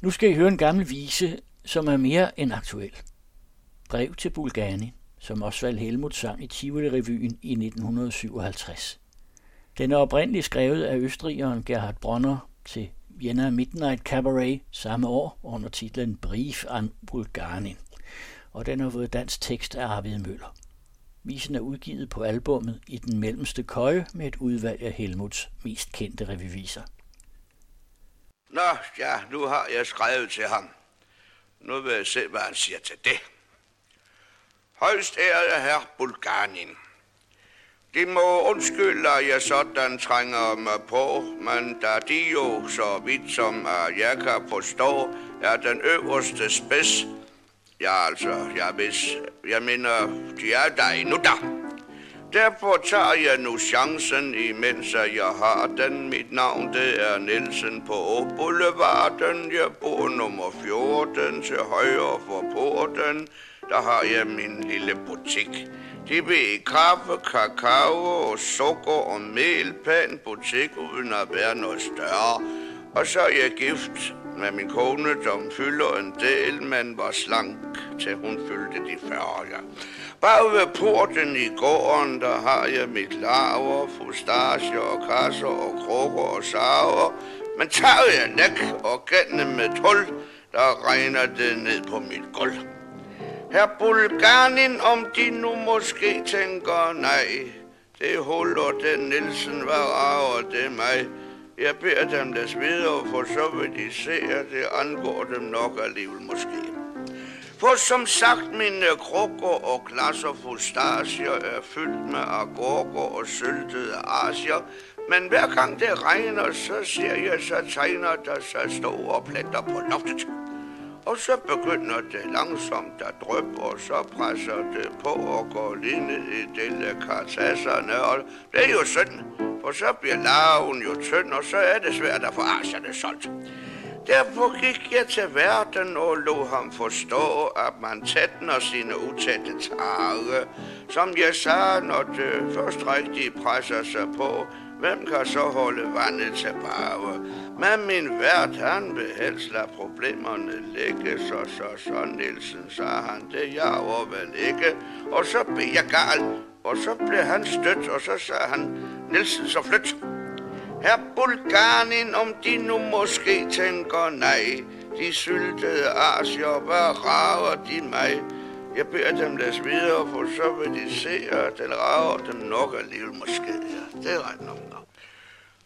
Nu skal I høre en gammel vise, som er mere end aktuel. Brev til Bulgani, som Osvald Helmut sang i Tivoli-revyen i 1957. Den er oprindeligt skrevet af østrigeren Gerhard Bronner til Vienna Midnight Cabaret samme år under titlen Brief an Bulgani, og den har fået dansk tekst af Arvid Møller. Visen er udgivet på albummet I den mellemste køje med et udvalg af Helmuts mest kendte revyviser. Nå, ja, nu har jeg skrevet til ham. Nu vil jeg se, hvad han siger til det. Højst ærede herr Bulganin. De må undskylde, at jeg sådan trænger mig på, men da de jo så vidt som øh, jeg kan forstå, er den øverste spids. Ja, altså, jeg, hvis, jeg mener, de er der endnu der. Derfor tager jeg nu chancen, imens jeg har den. Mit navn det er Nielsen på Boulevarden. Jeg bor nummer 14 til højre for porten. Der har jeg min lille butik. De vil kaffe, kakao og sukker og mel. Pæn butik uden at være noget større. Og så er jeg gift med min kone, som fylder en del, men var slank, til hun fyldte de 40. Bag ved porten i gården, der har jeg mit laver, fustager og kasser og krukker og saver. Men tager jeg næk og gennem med tul, der regner det ned på mit gulv. Her Bulganin, om de nu måske tænker nej, det huller den Nielsen, var rager det mig? Jeg beder dem des videre, for så vil de se, at det angår dem nok alligevel måske. For som sagt, mine krukker og glasser fustasier er fyldt med agurker og syltede asier, men hver gang det regner, så ser jeg så tegner der så store pletter på loftet. Og så begynder det langsomt at drøbe, og så presser det på og går lige ned i delikasserne, og det er jo synd, for så bliver larven jo tynd, og så er det svært at få asierne solgt. Derfor gik jeg til verden og lå ham forstå, at man tætner sine utætte tage. Som jeg sagde, når det først rigtig presser sig på, hvem kan så holde vandet tilbage? Men min vært, han vil helst lade problemerne ligge, så så så Nielsen, sagde han, det jeg var vel ikke. Og så blev jeg gal, og så blev han stødt, og så sagde han, Nielsen, så flyt. Her Bulganin, om de nu måske tænker nej, de syltede asier, hvad rager de mig? Jeg beder dem læs videre, for så vil de se, at den rager dem nok alligevel måske. Ja, det er ret nok.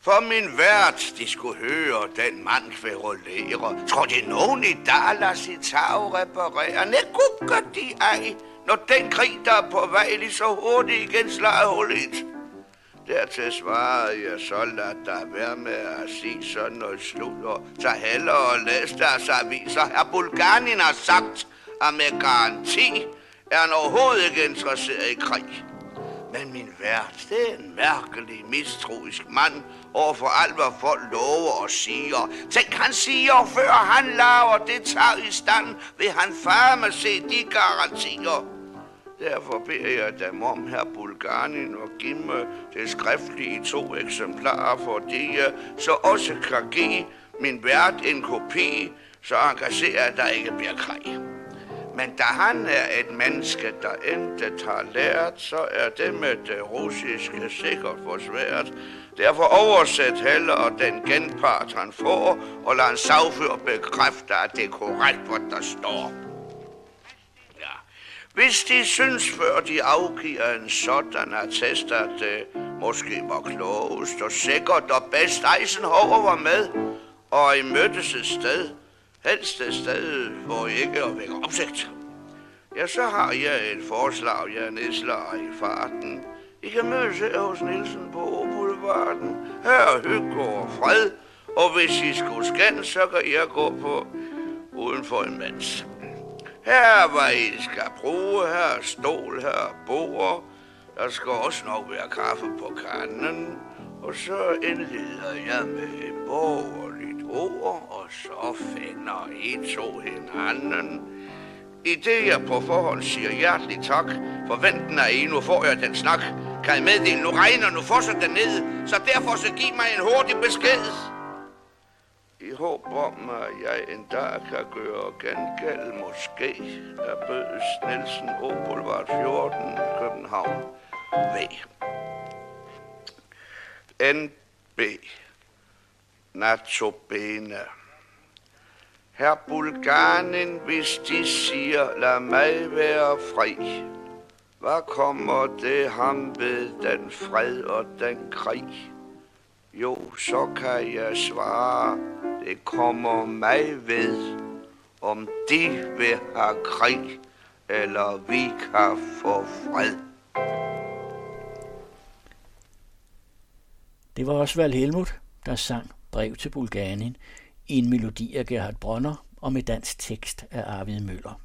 For min vært, de skulle høre den mand kværullere. Tror de nogen i dag lader sit tag reparere? Nej, gør de ej, når den krig, der er på vej, lige så hurtigt igen slager hullet. Dertil svarede jeg så, lad dig være med at sige sådan noget sludder. Så hellere og læs deres aviser. Herr Bulganin har sagt, at med garanti er han overhovedet ikke interesseret i krig. Men min vært, det er en mærkelig, mistroisk mand over for alt, hvad folk lover og siger. Tænk, han siger, før han laver det tager i stand, vil han farme se de garantier. Derfor beder jeg dem om, her Bulganin, og give mig det skriftlige i to eksemplarer, det jeg så også kan give min vært en kopi, så han kan se, at der ikke bliver krig. Men da han er et menneske, der intet har lært, så er det med det russiske sikkert for svært. Derfor oversæt heller den genpart, han får, og lad en sagfør bekræfte, at det er korrekt, hvad der står. Hvis de synes, før de afgiver en sådan attest, at det måske var klogest og sikkert og bedst Eisenhower var med, og I mødtes et sted, helst et sted, hvor I ikke er væk opsigt. Ja, så har jeg et forslag, jeg nedslager i farten. I kan mødes her hos Nielsen på Boulevarden. Her er hygge og fred, og hvis I skulle skænde, så kan jeg gå på uden for en mands. Her hvad I skal bruge, her er stol, her er bord. Der skal også nok være kaffe på kanden. Og så indleder jeg med et lidt ord, og så finder I to hinanden. I det jeg på forhånd siger hjertelig tak, forventen er I, nu får jeg den snak. Kan I meddele, nu regner, nu får den ned, så derfor så giv mig en hurtig besked i håb om, at jeg en dag kan gøre gengæld måske af Bødes Nielsen O. Boulevard 14, København, V. NB. Natsobene. Herr Bulgarien, hvis de siger, lad mig være fri, hvad kommer det ham ved den fred og den krig? Jo, så kan jeg svare, det kommer mig ved, om de vil have krig, eller vi kan få fred. Det var også Helmut, der sang Brev til Bulgarien i en melodi af Gerhard Brønner og med dansk tekst af Arvid Møller.